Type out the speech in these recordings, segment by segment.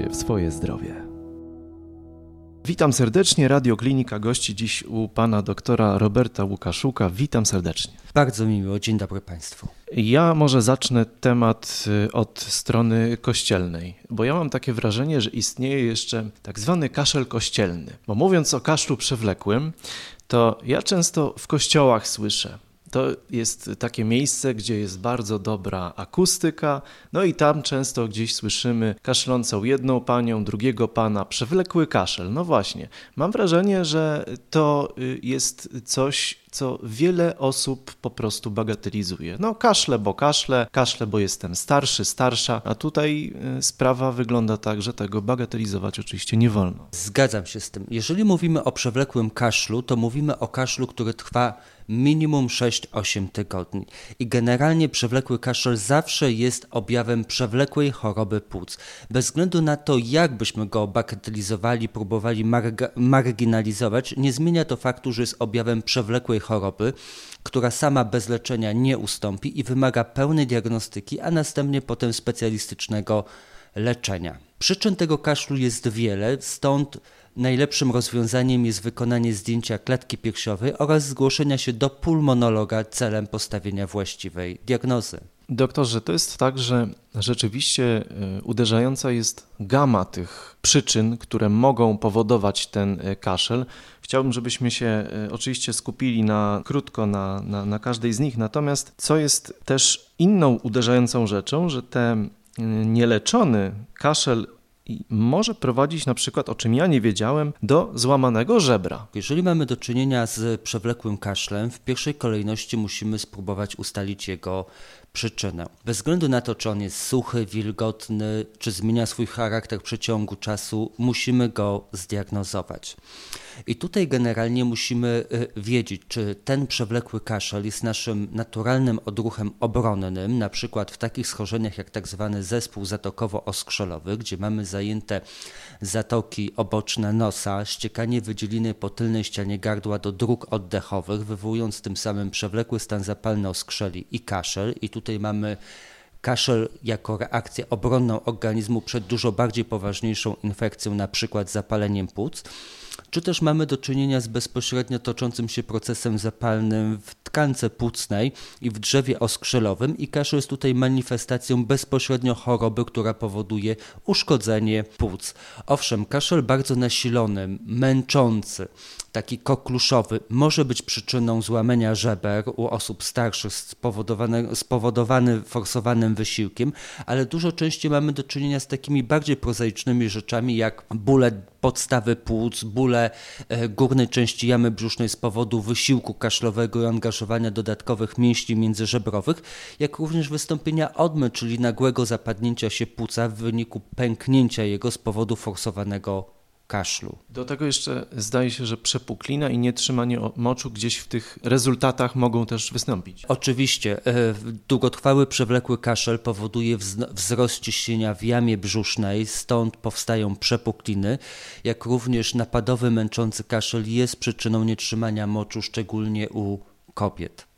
się w swoje zdrowie. Witam serdecznie, Radio Klinika gości dziś u pana doktora Roberta Łukaszuka. Witam serdecznie. Bardzo mi miło, dzień dobry Państwu. Ja może zacznę temat y, od strony kościelnej, bo ja mam takie wrażenie, że istnieje jeszcze tak zwany kaszel kościelny. Bo mówiąc o kaszlu przewlekłym, to ja często w kościołach słyszę, to jest takie miejsce, gdzie jest bardzo dobra akustyka, no i tam często gdzieś słyszymy kaszlącą jedną panią, drugiego pana, przewlekły kaszel. No właśnie, mam wrażenie, że to y, jest coś, co wiele osób po prostu bagatelizuje. No kaszle, bo kaszle, kaszle, bo jestem starszy, starsza, a tutaj y, sprawa wygląda tak, że tego bagatelizować oczywiście nie wolno. Zgadzam się z tym. Jeżeli mówimy o przewlekłym kaszlu, to mówimy o kaszlu, który trwa minimum 6-8 tygodni. I generalnie przewlekły kaszel zawsze jest objawem przewlekłej choroby płuc. Bez względu na to, jak byśmy go bagatelizowali, próbowali marginalizować, nie zmienia to faktu, że jest objawem przewlekłej choroby, która sama bez leczenia nie ustąpi i wymaga pełnej diagnostyki, a następnie potem specjalistycznego leczenia. Przyczyn tego kaszlu jest wiele, stąd najlepszym rozwiązaniem jest wykonanie zdjęcia klatki piersiowej oraz zgłoszenia się do pulmonologa celem postawienia właściwej diagnozy. Doktorze, to jest tak, że rzeczywiście y, uderzająca jest gama tych przyczyn, które mogą powodować ten y, kaszel. Chciałbym, żebyśmy się y, oczywiście skupili na krótko na, na, na każdej z nich. Natomiast co jest też inną uderzającą rzeczą, że ten nieleczony kaszel może prowadzić na przykład, o czym ja nie wiedziałem, do złamanego żebra. Jeżeli mamy do czynienia z przewlekłym kaszlem, w pierwszej kolejności musimy spróbować ustalić jego przyczynę. Bez względu na to, czy on jest suchy, wilgotny, czy zmienia swój charakter w przeciągu czasu, musimy go zdiagnozować. I tutaj generalnie musimy y, wiedzieć, czy ten przewlekły kaszel jest naszym naturalnym odruchem obronnym, na przykład w takich schorzeniach jak tak zwany zespół zatokowo-oskrzelowy, gdzie mamy zajęte zatoki oboczne nosa, ściekanie wydzieliny po tylnej ścianie gardła do dróg oddechowych, wywołując tym samym przewlekły stan zapalny oskrzeli i kaszel. I tutaj mamy kaszel jako reakcję obronną organizmu przed dużo bardziej poważniejszą infekcją, na przykład zapaleniem płuc czy też mamy do czynienia z bezpośrednio toczącym się procesem zapalnym w tkance płucnej i w drzewie oskrzelowym i kaszel jest tutaj manifestacją bezpośrednio choroby, która powoduje uszkodzenie płuc. Owszem, kaszel bardzo nasilony, męczący, taki kokluszowy, może być przyczyną złamania żeber u osób starszych spowodowany, spowodowany forsowanym wysiłkiem, ale dużo częściej mamy do czynienia z takimi bardziej prozaicznymi rzeczami jak bóle podstawy płuc, bóle e, górnej części jamy brzusznej z powodu wysiłku kaszlowego i angażowania dodatkowych mięśni międzyżebrowych, jak również wystąpienia odmy, czyli nagłego zapadnięcia się płuca w wyniku pęknięcia jego z powodu forsowanego kaszlu. Do tego jeszcze zdaje się, że przepuklina i nietrzymanie moczu gdzieś w tych rezultatach mogą też wystąpić. Oczywiście. E, długotrwały przewlekły kaszel powoduje wzrost ciśnienia w jamie brzusznej, stąd powstają przepukliny, jak również napadowy męczący kaszel jest przyczyną nietrzymania moczu, szczególnie u kobiet.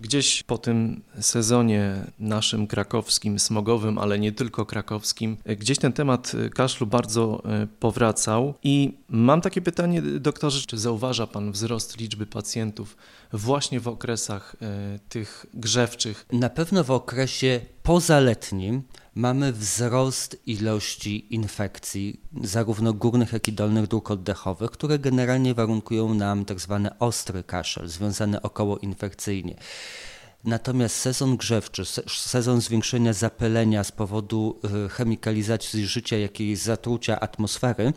Gdzieś po tym sezonie naszym krakowskim, smogowym, ale nie tylko krakowskim, gdzieś ten temat kaszlu bardzo e, powracał. I mam takie pytanie, doktorze, czy zauważa Pan wzrost liczby pacjentów właśnie w okresach e, tych grzewczych? Na pewno w okresie pozaletnim mamy wzrost ilości infekcji, zarówno górnych, jak i dolnych dróg oddechowych, które generalnie warunkują nam tak zwany ostry kaszel, związany okołoinfekcyjnie. Natomiast sezon grzewczy, sezon zwiększenia zapylenia z powodu y, chemikalizacji życia, jakiejś zatrucia atmosfery,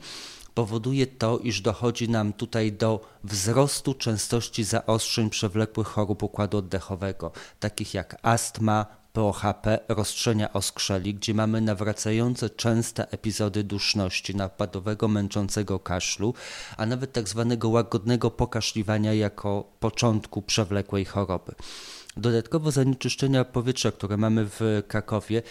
powoduje to, iż dochodzi nam tutaj do wzrostu częstości zaostrzeń przewlekłych chorób układu oddechowego, takich jak astma, POHP roztrzenia oskrzeli, gdzie mamy nawracające częste epizody duszności, napadowego męczącego kaszlu, a nawet tak zwanego łagodnego pokaszliwania jako początku przewlekłej choroby. Dodatkowo zanieczyszczenia powietrza, które mamy w Krakowie,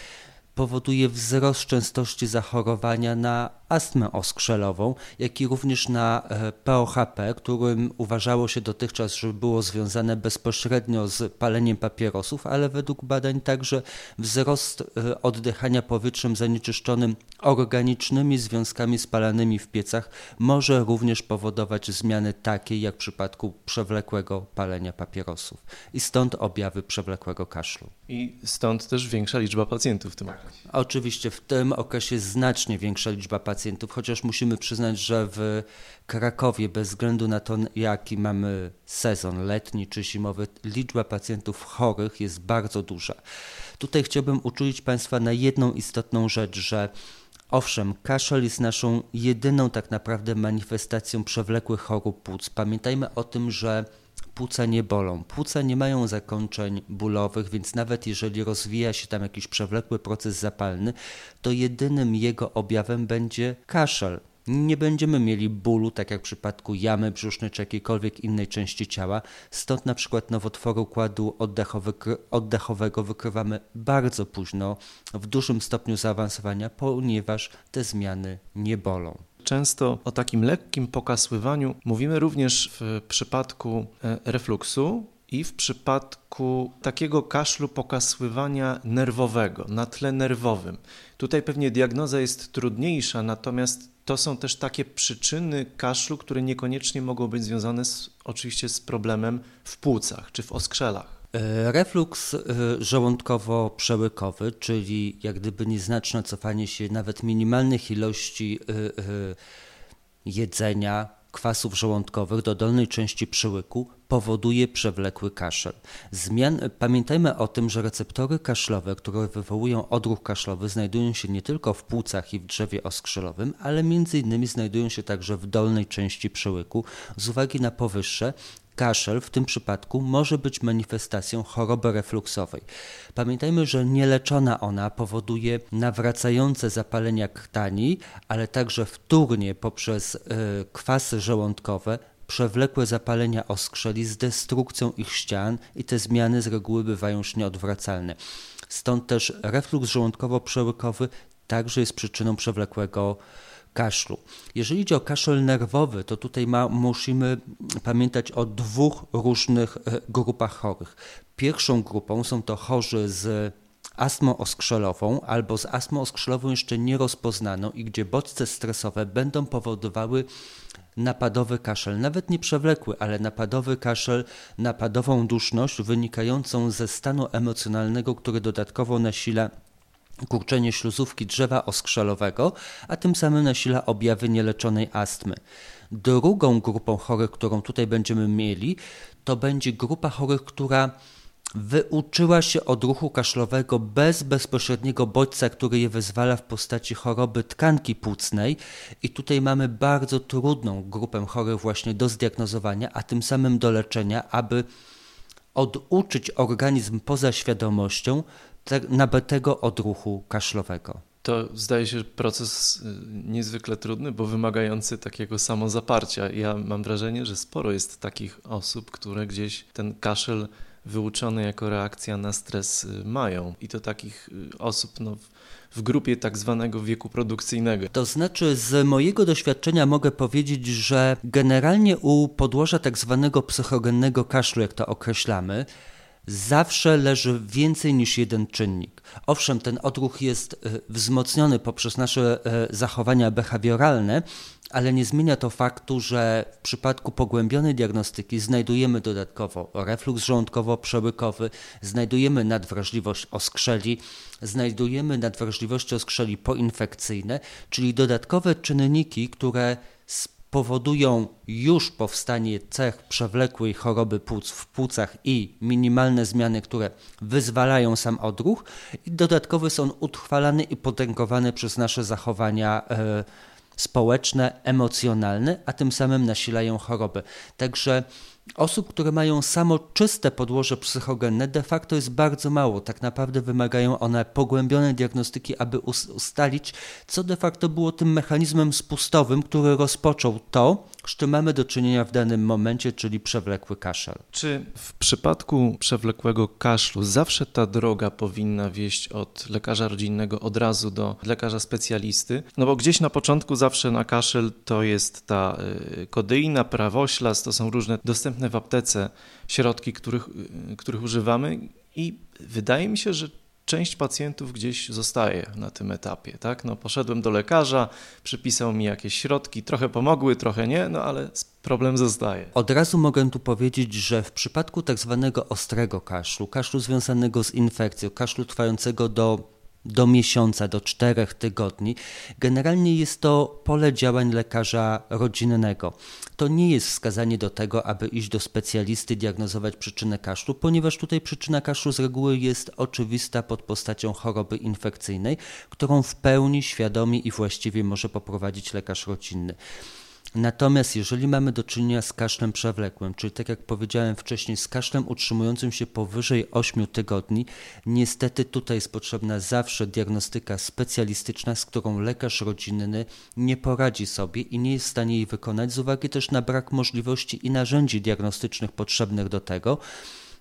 powoduje wzrost częstości zachorowania na astmę oskrzelową, jak i również na POHP, którym uważało się dotychczas, że było związane bezpośrednio z paleniem papierosów, ale według badań także wzrost oddychania powietrzem zanieczyszczonym organicznymi związkami spalanymi w piecach może również powodować zmiany takie jak w przypadku przewlekłego palenia papierosów i stąd objawy przewlekłego kaszlu. I stąd też większa liczba pacjentów w tym okresie. Oczywiście w tym okresie znacznie większa liczba pacjentów, chociaż musimy przyznać, że w Krakowie bez względu na to jaki mamy sezon letni czy zimowy, liczba pacjentów chorych jest bardzo duża. Tutaj chciałbym uczulić Państwa na jedną istotną rzecz, że Owszem, kaszel jest naszą jedyną tak naprawdę manifestacją przewlekłych chorób płuc. Pamiętajmy o tym, że płuca nie bolą. Płuca nie mają zakończeń bólowych, więc nawet jeżeli rozwija się tam jakiś przewlekły proces zapalny, to jedynym jego objawem będzie kaszel. Nie będziemy mieli bólu, tak jak w przypadku jamy brzusznej czy jakiejkolwiek innej części ciała. Stąd na przykład nowotworu układu oddechowego wykrywamy bardzo późno, w dużym stopniu zaawansowania, ponieważ te zmiany nie bolą. Często o takim lekkim pokasływaniu mówimy również w przypadku e, refluksu i w przypadku takiego kaszlu pokasływania nerwowego na tle nerwowym. Tutaj pewnie diagnoza jest trudniejsza, natomiast to są też takie przyczyny kaszlu, które niekoniecznie mogą być związane z, oczywiście z problemem w płucach czy w oskrzelach. E, refluks e, żołądkowo-przełykowy, czyli jak gdyby nieznaczne cofanie się nawet minimalnych ilości e, jedzenia, kwasów żołądkowych do dolnej części przełyku powoduje przewlekły kaszel. Zmian, pamiętajmy o tym, że receptory kaszlowe, które wywołują odruch kaszlowy, znajdują się nie tylko w płucach i w drzewie oskrzelowym, ale między innymi znajdują się także w dolnej części przełyku. Z uwagi na powyższe, kaszel w tym przypadku może być manifestacją choroby refluksowej. Pamiętajmy, że nieleczona ona powoduje nawracające zapalenia krtani, ale także wtórnie poprzez y, kwasy żołądkowe przewlekłe zapalenia oskrzeli z destrukcją ich ścian i te zmiany z reguły bywają już nieodwracalne. Stąd też refluks żołądkowo-przełykowy także jest przyczyną przewlekłego kaszlu. Jeżeli idzie o kaszel nerwowy, to tutaj ma, musimy pamiętać o dwóch różnych e, grupach chorych. Pierwszą grupą są to chorzy z astmą oskrzelową albo z astmą oskrzelową jeszcze nierozpoznaną i gdzie bodźce stresowe będą powodowały napadowy kaszel, nawet nie przewlekły, ale napadowy kaszel, napadową duszność wynikającą ze stanu emocjonalnego, który dodatkowo nasila kurczenie śluzówki drzewa oskrzelowego, a tym samym nasila objawy nieleczonej astmy. Drugą grupą chorych, którą tutaj będziemy mieli, to będzie grupa chorych, która wyuczyła się odruchu kaszlowego bez bezpośredniego bodźca, który je wyzwala w postaci choroby tkanki płucnej i tutaj mamy bardzo trudną grupę chorych właśnie do zdiagnozowania, a tym samym do leczenia, aby oduczyć organizm poza świadomością nabytego odruchu kaszlowego. To zdaje się proces y, niezwykle trudny, bo wymagający takiego samozaparcia. Ja mam wrażenie, że sporo jest takich osób, które gdzieś ten kaszel wyuczony jako reakcja na stres y, mają. I to takich y, osób no, w grupie tak zwanego wieku produkcyjnego. To znaczy, z mojego doświadczenia mogę powiedzieć, że generalnie u podłoża tak zwanego psychogennego kaszlu, jak to określamy, zawsze leży więcej niż jeden czynnik. Owszem, ten odruch jest e, wzmocniony poprzez nasze e, zachowania behawioralne, ale nie zmienia to faktu, że w przypadku pogłębionej diagnostyki znajdujemy dodatkowo refluks żołądkowo-przełykowy, znajdujemy nadwrażliwość oskrzeli, znajdujemy nadwrażliwości oskrzeli poinfekcyjne, czyli dodatkowe czynniki, które powodują już powstanie cech przewlekłej choroby płuc w płucach i minimalne zmiany, które wyzwalają sam odruch i dodatkowo są utrwalane i potęgowane przez nasze zachowania e, społeczne, emocjonalne, a tym samym nasilają chorobę. Także Osób, które mają samo czyste podłoże psychogenne, de facto jest bardzo mało. Tak naprawdę wymagają one pogłębionej diagnostyki, aby ustalić, co de facto było tym mechanizmem spustowym, który rozpoczął to, z czym mamy do czynienia w danym momencie, czyli przewlekły kaszel. Czy w przypadku przewlekłego kaszlu zawsze ta droga powinna wieść od lekarza rodzinnego od razu do lekarza specjalisty? No bo gdzieś na początku zawsze na kaszel to jest ta y, kodeina, prawoślas, to są różne dostępne w aptece środki, których, których używamy i wydaje mi się, że część pacjentów gdzieś zostaje na tym etapie. Tak? No, poszedłem do lekarza, przypisał mi jakieś środki, trochę pomogły, trochę nie, no ale problem zostaje. Od razu mogę tu powiedzieć, że w przypadku tak zwanego ostrego kaszlu, kaszlu związanego z infekcją, kaszlu trwającego do do miesiąca, do czterech tygodni. Generalnie jest to pole działań lekarza rodzinnego. To nie jest wskazanie do tego, aby iść do specjalisty, diagnozować przyczynę kaszlu, ponieważ tutaj przyczyna kaszlu z reguły jest oczywista pod postacią choroby infekcyjnej, którą w pełni świadomie i właściwie może poprowadzić lekarz rodzinny. Natomiast jeżeli mamy do czynienia z kaszlem przewlekłym, czyli tak jak powiedziałem wcześniej, z kaszlem utrzymującym się powyżej 8 tygodni, niestety tutaj jest potrzebna zawsze diagnostyka specjalistyczna, z którą lekarz rodzinny nie poradzi sobie i nie jest w stanie jej wykonać z uwagi też na brak możliwości i narzędzi diagnostycznych potrzebnych do tego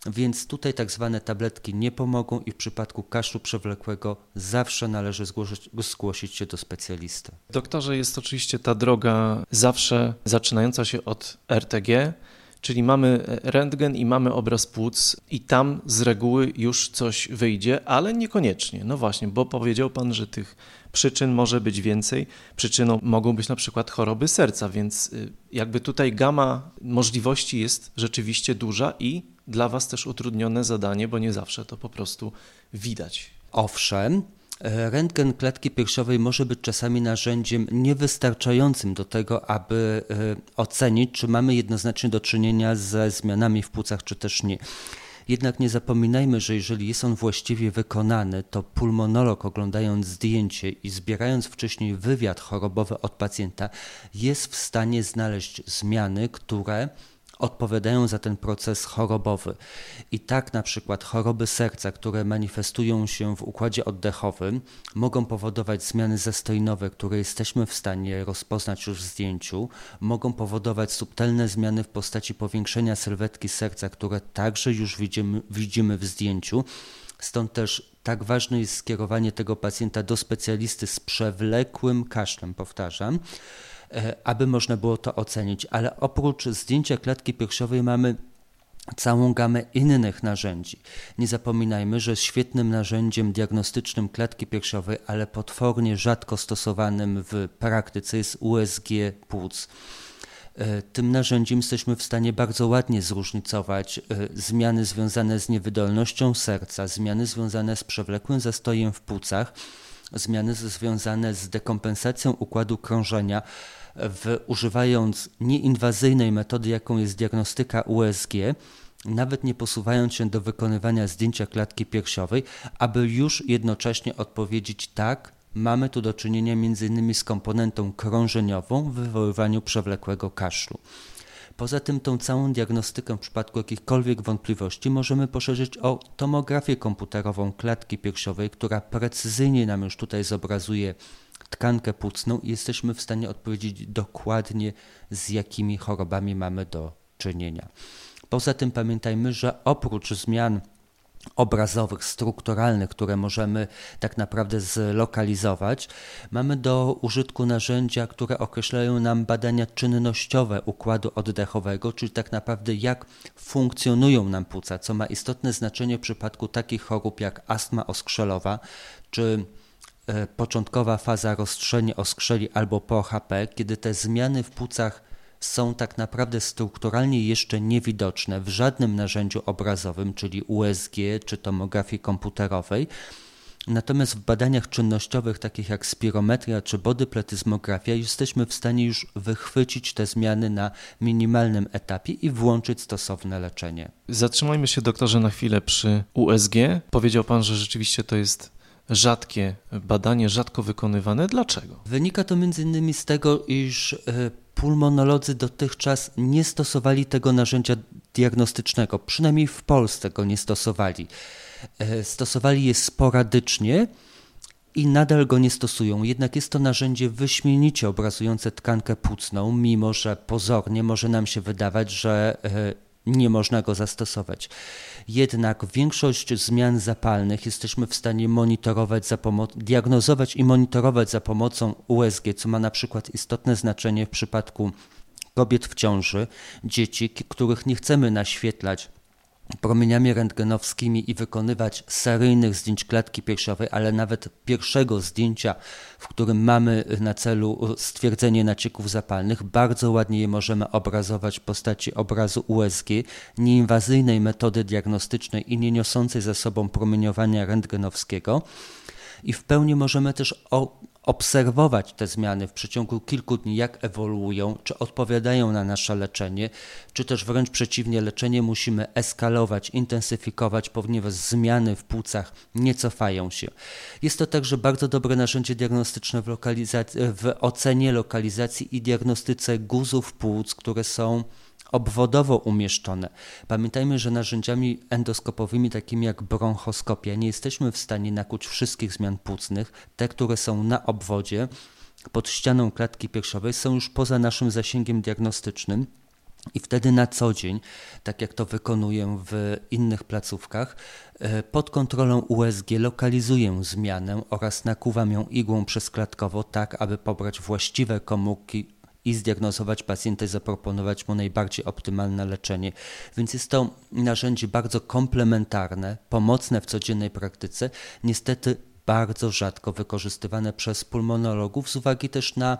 więc tutaj tak zwane tabletki nie pomogą i w przypadku kaszlu przewlekłego zawsze należy zgłosić, zgłosić się do specjalisty. Doktorze, jest oczywiście ta droga zawsze zaczynająca się od RTG, czyli mamy rentgen i mamy obraz płuc i tam z reguły już coś wyjdzie, ale niekoniecznie. No właśnie, bo powiedział Pan, że tych przyczyn może być więcej. Przyczyną mogą być na przykład choroby serca, więc y, jakby tutaj gama możliwości jest rzeczywiście duża i dla Was też utrudnione zadanie, bo nie zawsze to po prostu widać. Owszem, e, Rentgen klatki piersiowej może być czasami narzędziem niewystarczającym do tego, aby e, ocenić, czy mamy jednoznacznie do czynienia ze zmianami w płucach, czy też nie. Jednak nie zapominajmy, że jeżeli jest on właściwie wykonany, to pulmonolog oglądając zdjęcie i zbierając wcześniej wywiad chorobowy od pacjenta, jest w stanie znaleźć zmiany, które odpowiadają za ten proces chorobowy. I tak na przykład choroby serca, które manifestują się w układzie oddechowym, mogą powodować zmiany zastojnowe, które jesteśmy w stanie rozpoznać już w zdjęciu, mogą powodować subtelne zmiany w postaci powiększenia sylwetki serca, które także już widzimy, widzimy w zdjęciu. Stąd też tak ważne jest skierowanie tego pacjenta do specjalisty z przewlekłym kaszlem, powtarzam, aby można było to ocenić. Ale oprócz zdjęcia klatki piersiowej mamy całą gamę innych narzędzi. Nie zapominajmy, że świetnym narzędziem diagnostycznym klatki piersiowej, ale potwornie rzadko stosowanym w praktyce jest USG płuc. E, tym narzędziem jesteśmy w stanie bardzo ładnie zróżnicować e, zmiany związane z niewydolnością serca, zmiany związane z przewlekłym zastojem w płucach, zmiany związane z dekompensacją układu krążenia, w, używając nieinwazyjnej metody, jaką jest diagnostyka USG, nawet nie posuwając się do wykonywania zdjęcia klatki piersiowej, aby już jednocześnie odpowiedzieć tak, mamy tu do czynienia m.in. z komponentą krążeniową w wywoływaniu przewlekłego kaszlu. Poza tym tą całą diagnostykę w przypadku jakichkolwiek wątpliwości możemy poszerzyć o tomografię komputerową klatki piersiowej, która precyzyjnie nam już tutaj zobrazuje tkankę płucną i jesteśmy w stanie odpowiedzieć dokładnie, z jakimi chorobami mamy do czynienia. Poza tym pamiętajmy, że oprócz zmian obrazowych, strukturalnych, które możemy tak naprawdę zlokalizować, mamy do użytku narzędzia, które określają nam badania czynnościowe układu oddechowego, czyli tak naprawdę jak funkcjonują nam płuca, co ma istotne znaczenie w przypadku takich chorób jak astma oskrzelowa czy początkowa faza roztrzenia oskrzeli albo po HP, kiedy te zmiany w płucach są tak naprawdę strukturalnie jeszcze niewidoczne w żadnym narzędziu obrazowym, czyli USG czy tomografii komputerowej. Natomiast w badaniach czynnościowych, takich jak spirometria czy bodypletyzmografia, jesteśmy w stanie już wychwycić te zmiany na minimalnym etapie i włączyć stosowne leczenie. Zatrzymajmy się, doktorze, na chwilę przy USG. Powiedział Pan, że rzeczywiście to jest rzadkie badanie, rzadko wykonywane. Dlaczego? Wynika to innymi z tego, iż e, pulmonolodzy dotychczas nie stosowali tego narzędzia diagnostycznego, przynajmniej w Polsce go nie stosowali. E, stosowali je sporadycznie i nadal go nie stosują. Jednak jest to narzędzie wyśmienicie obrazujące tkankę płucną, mimo że pozornie może nam się wydawać, że e, nie można go zastosować. Jednak większość zmian zapalnych jesteśmy w stanie monitorować za diagnozować i monitorować za pomocą USG, co ma na przykład istotne znaczenie w przypadku kobiet w ciąży, dzieci, których nie chcemy naświetlać promieniami rentgenowskimi i wykonywać seryjnych zdjęć klatki piersiowej, ale nawet pierwszego zdjęcia, w którym mamy na celu stwierdzenie nacieków zapalnych, bardzo ładnie je możemy obrazować w postaci obrazu USG, nieinwazyjnej metody diagnostycznej i nie niosącej ze sobą promieniowania rentgenowskiego. I w pełni możemy też obserwować te zmiany w przeciągu kilku dni, jak ewoluują, czy odpowiadają na nasze leczenie, czy też wręcz przeciwnie, leczenie musimy eskalować, intensyfikować, ponieważ zmiany w płucach nie cofają się. Jest to także bardzo dobre narzędzie diagnostyczne w, w ocenie lokalizacji i diagnostyce guzów płuc, które są obwodowo umieszczone. Pamiętajmy, że narzędziami endoskopowymi, takimi jak bronchoskopia, nie jesteśmy w stanie nakuć wszystkich zmian płucnych. Te, które są na obwodzie, pod ścianą klatki piersiowej, są już poza naszym zasięgiem diagnostycznym. I wtedy na co dzień, tak jak to wykonuję w innych placówkach, e, pod kontrolą USG lokalizuję zmianę oraz nakuwam ją igłą przesklatkowo, tak aby pobrać właściwe komórki i zdiagnozować pacjenta i zaproponować mu najbardziej optymalne leczenie. Więc jest to narzędzie bardzo komplementarne, pomocne w codziennej praktyce, niestety bardzo rzadko wykorzystywane przez pulmonologów z uwagi też na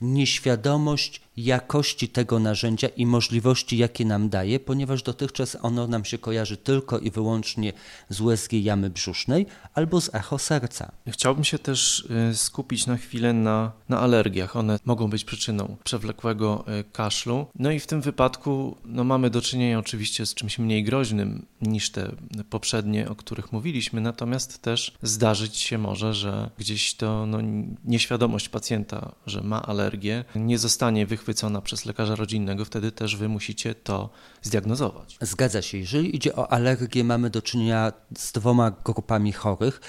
nieświadomość jakości tego narzędzia i możliwości, jakie nam daje, ponieważ dotychczas ono nam się kojarzy tylko i wyłącznie z USG jamy brzusznej albo z echo serca. Chciałbym się też y, skupić na chwilę na, na alergiach. One mogą być przyczyną przewlekłego y, kaszlu. No i w tym wypadku no, mamy do czynienia oczywiście z czymś mniej groźnym niż te poprzednie, o których mówiliśmy, natomiast też zdarzyć się może, że gdzieś to no, nieświadomość pacjenta, że ma alergię, nie zostanie wychwycona wychwycona przez lekarza rodzinnego, wtedy też wy musicie to zdiagnozować. Zgadza się. Jeżeli idzie o alergię, mamy do czynienia z dwoma grupami chorych.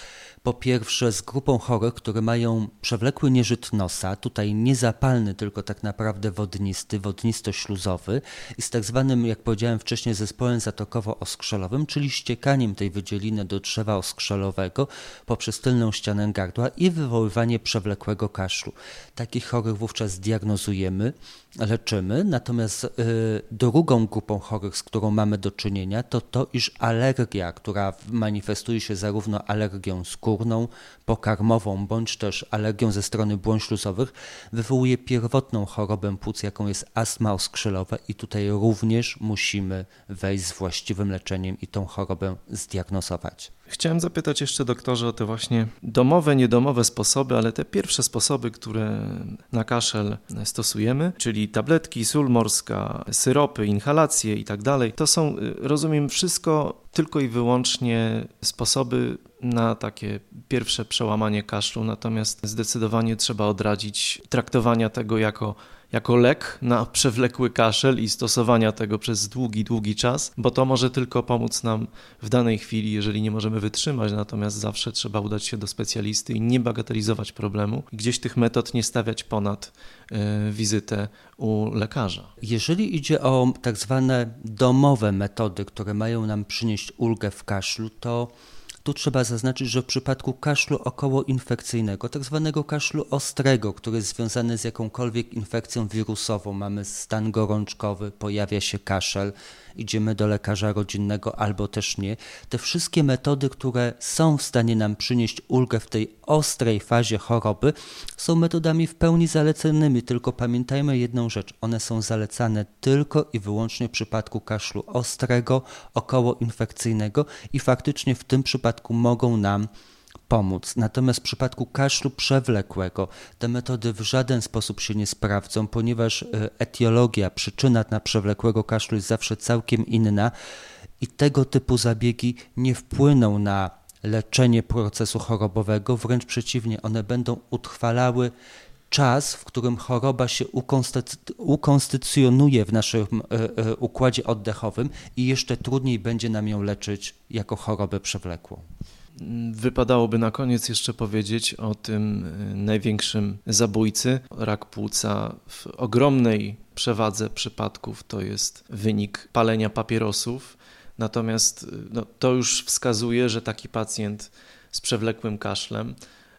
Po pierwsze z grupą chorych, które mają przewlekły nieżyt nosa, tutaj nie zapalny, tylko tak naprawdę wodnisty, wodnisto-śluzowy i z tak zwanym, jak powiedziałem wcześniej, zespołem zatokowo-oskrzelowym, czyli ściekaniem tej wydzieliny do drzewa oskrzelowego poprzez tylną ścianę gardła i wywoływanie przewlekłego kaszlu. Takich chorych wówczas diagnozujemy, leczymy, natomiast y, drugą grupą chorych, z którą mamy do czynienia, to to, iż alergia, która manifestuje się zarówno alergią skórną, pokarmową, bądź też alergią ze strony błon śluzowych, wywołuje pierwotną chorobę płuc, jaką jest astma oskrzelowa i tutaj również musimy wejść z właściwym leczeniem i tą chorobę zdiagnozować. Chciałem zapytać jeszcze doktorze o te właśnie domowe, niedomowe sposoby, ale te pierwsze sposoby, które na kaszel stosujemy, czyli tabletki, sól morska, syropy, inhalacje i tak dalej, to są, rozumiem, wszystko tylko i wyłącznie sposoby na takie pierwsze przełamanie kaszlu, natomiast zdecydowanie trzeba odradzić traktowania tego jako jako lek na przewlekły kaszel i stosowania tego przez długi, długi czas, bo to może tylko pomóc nam w danej chwili, jeżeli nie możemy wytrzymać, natomiast zawsze trzeba udać się do specjalisty i nie bagatelizować problemu gdzieś tych metod nie stawiać ponad y, wizytę u lekarza. Jeżeli idzie o tak zwane domowe metody, które mają nam przynieść ulgę w kaszlu, to tu trzeba zaznaczyć, że w przypadku kaszlu okołoinfekcyjnego, tak zwanego kaszlu ostrego, który jest związany z jakąkolwiek infekcją wirusową, mamy stan gorączkowy, pojawia się kaszel, idziemy do lekarza rodzinnego albo też nie. Te wszystkie metody, które są w stanie nam przynieść ulgę w tej ostrej fazie choroby, są metodami w pełni zalecanymi, tylko pamiętajmy jedną rzecz, one są zalecane tylko i wyłącznie w przypadku kaszlu ostrego, okołoinfekcyjnego i faktycznie w tym przypadku mogą nam pomóc. Natomiast w przypadku kaszlu przewlekłego te metody w żaden sposób się nie sprawdzą, ponieważ e, etiologia, przyczyna na przewlekłego kaszlu jest zawsze całkiem inna i tego typu zabiegi nie wpłyną na leczenie procesu chorobowego, wręcz przeciwnie, one będą utrwalały czas, w którym choroba się ukonstytucjonuje w naszym e, e, układzie oddechowym i jeszcze trudniej będzie nam ją leczyć jako chorobę przewlekłą. Wypadałoby na koniec jeszcze powiedzieć o tym e, największym zabójcy. Rak płuca w ogromnej przewadze przypadków to jest wynik palenia papierosów. Natomiast no, to już wskazuje, że taki pacjent z przewlekłym kaszlem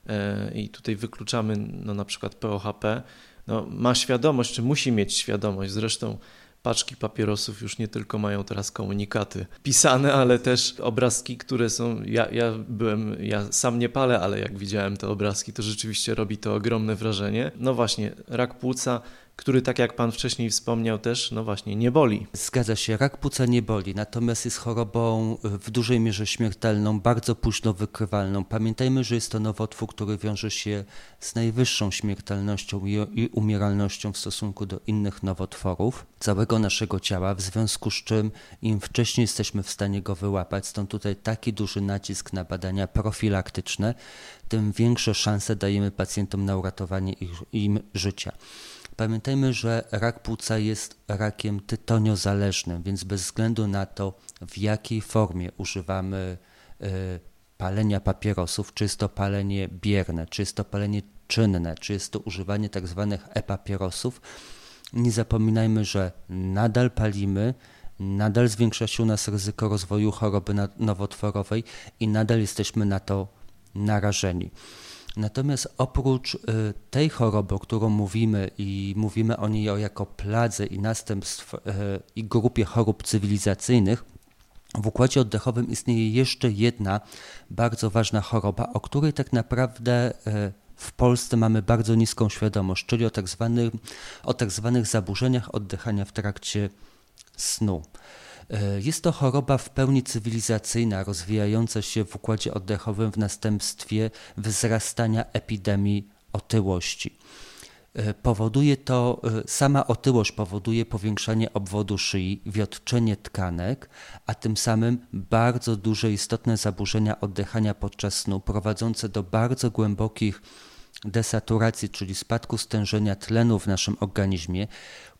E, i tutaj wykluczamy no, na przykład POHP, no, ma świadomość, czy musi mieć świadomość, zresztą paczki papierosów już nie tylko mają teraz komunikaty pisane, ale też obrazki, które są. Ja, ja byłem, ja sam nie palę, ale jak widziałem te obrazki, to rzeczywiście robi to ogromne wrażenie. No właśnie, rak płuca który, tak jak Pan wcześniej wspomniał, też, no właśnie, nie boli. Zgadza się, rak płuca nie boli, natomiast jest chorobą w dużej mierze śmiertelną, bardzo późno wykrywalną. Pamiętajmy, że jest to nowotwór, który wiąże się z najwyższą śmiertelnością i umieralnością w stosunku do innych nowotworów całego naszego ciała, w związku z czym im wcześniej jesteśmy w stanie go wyłapać, stąd tutaj taki duży nacisk na badania profilaktyczne, tym większe szanse dajemy pacjentom na uratowanie ich, im życia. Pamiętajmy, że rak płuca jest rakiem tytoniozależnym, więc bez względu na to, w jakiej formie używamy y, palenia papierosów, czy jest to palenie bierne, czy jest to palenie czynne, czy jest to używanie tak zwanych e-papierosów, nie zapominajmy, że nadal palimy, nadal zwiększa się u nas ryzyko rozwoju choroby nowotworowej i nadal jesteśmy na to narażeni. Natomiast oprócz y, tej choroby, o którą mówimy i mówimy o niej jako pladze i następstw y, i grupie chorób cywilizacyjnych, w układzie oddechowym istnieje jeszcze jedna bardzo ważna choroba, o której tak naprawdę y, w Polsce mamy bardzo niską świadomość, czyli o tak zwanych, o tak zwanych zaburzeniach oddychania w trakcie snu. E, jest to choroba w pełni cywilizacyjna, rozwijająca się w układzie oddechowym w następstwie wzrastania epidemii otyłości. E, powoduje to, e, sama otyłość powoduje powiększanie obwodu szyi, wiotczenie tkanek, a tym samym bardzo duże istotne zaburzenia oddychania podczas snu, prowadzące do bardzo głębokich desaturacji, czyli spadku stężenia tlenu w naszym organizmie,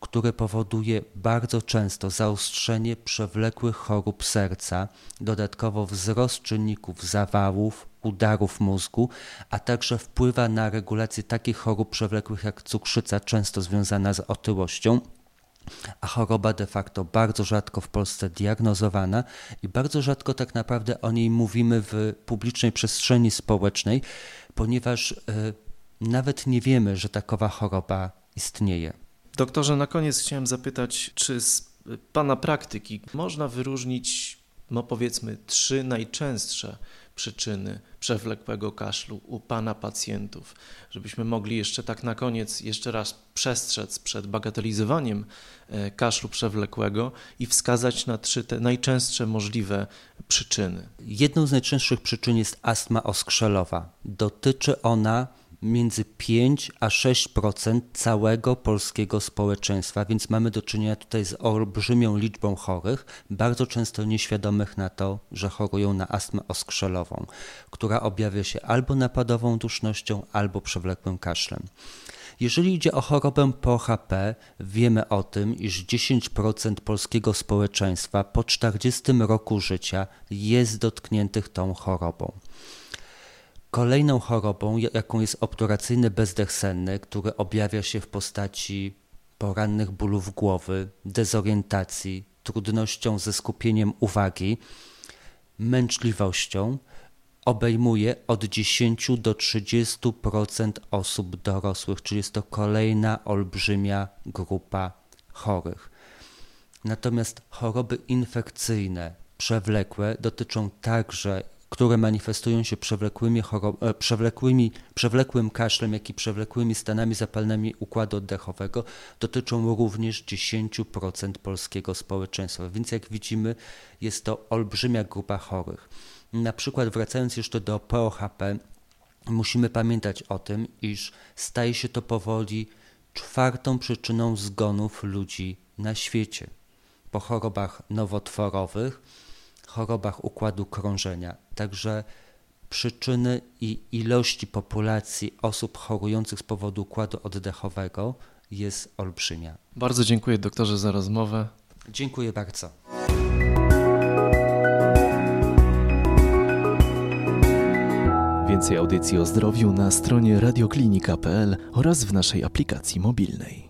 które powoduje bardzo często zaostrzenie przewlekłych chorób serca, dodatkowo wzrost czynników zawałów, udarów mózgu, a także wpływa na regulację takich chorób przewlekłych jak cukrzyca, często związana z otyłością. A choroba de facto bardzo rzadko w Polsce diagnozowana i bardzo rzadko tak naprawdę o niej mówimy w publicznej przestrzeni społecznej, ponieważ y, nawet nie wiemy, że takowa choroba istnieje. Doktorze, na koniec chciałem zapytać, czy z Pana praktyki można wyróżnić, no powiedzmy, trzy najczęstsze przyczyny przewlekłego kaszlu u Pana pacjentów, żebyśmy mogli jeszcze tak na koniec jeszcze raz przestrzec przed bagatelizowaniem e, kaszlu przewlekłego i wskazać na trzy te najczęstsze możliwe przyczyny. Jedną z najczęstszych przyczyn jest astma oskrzelowa. Dotyczy ona między 5 a 6% całego polskiego społeczeństwa, więc mamy do czynienia tutaj z olbrzymią liczbą chorych, bardzo często nieświadomych na to, że chorują na astmę oskrzelową, która objawia się albo napadową dusznością, albo przewlekłym kaszlem. Jeżeli idzie o chorobę POHP, wiemy o tym, iż 10% polskiego społeczeństwa po 40 roku życia jest dotkniętych tą chorobą. Kolejną chorobą, jaką jest obturacyjny bezdech senny, który objawia się w postaci porannych bólów głowy, dezorientacji, trudnością ze skupieniem uwagi, męczliwością, obejmuje od 10 do 30% osób dorosłych, czyli jest to kolejna olbrzymia grupa chorych. Natomiast choroby infekcyjne, przewlekłe dotyczą także które manifestują się przewlekłymi e, przewlekłymi, przewlekłym kaszlem, jak i przewlekłymi stanami zapalnymi układu oddechowego, dotyczą również 10% polskiego społeczeństwa. Więc jak widzimy, jest to olbrzymia grupa chorych. Na przykład wracając jeszcze do POHP, musimy pamiętać o tym, iż staje się to powoli czwartą przyczyną zgonów ludzi na świecie. Po chorobach nowotworowych, chorobach układu krążenia. Także przyczyny i ilości populacji osób chorujących z powodu układu oddechowego jest olbrzymia. Bardzo dziękuję doktorze za rozmowę. Dziękuję bardzo. Więcej audycji o zdrowiu na stronie radioklinika.pl oraz w naszej aplikacji mobilnej.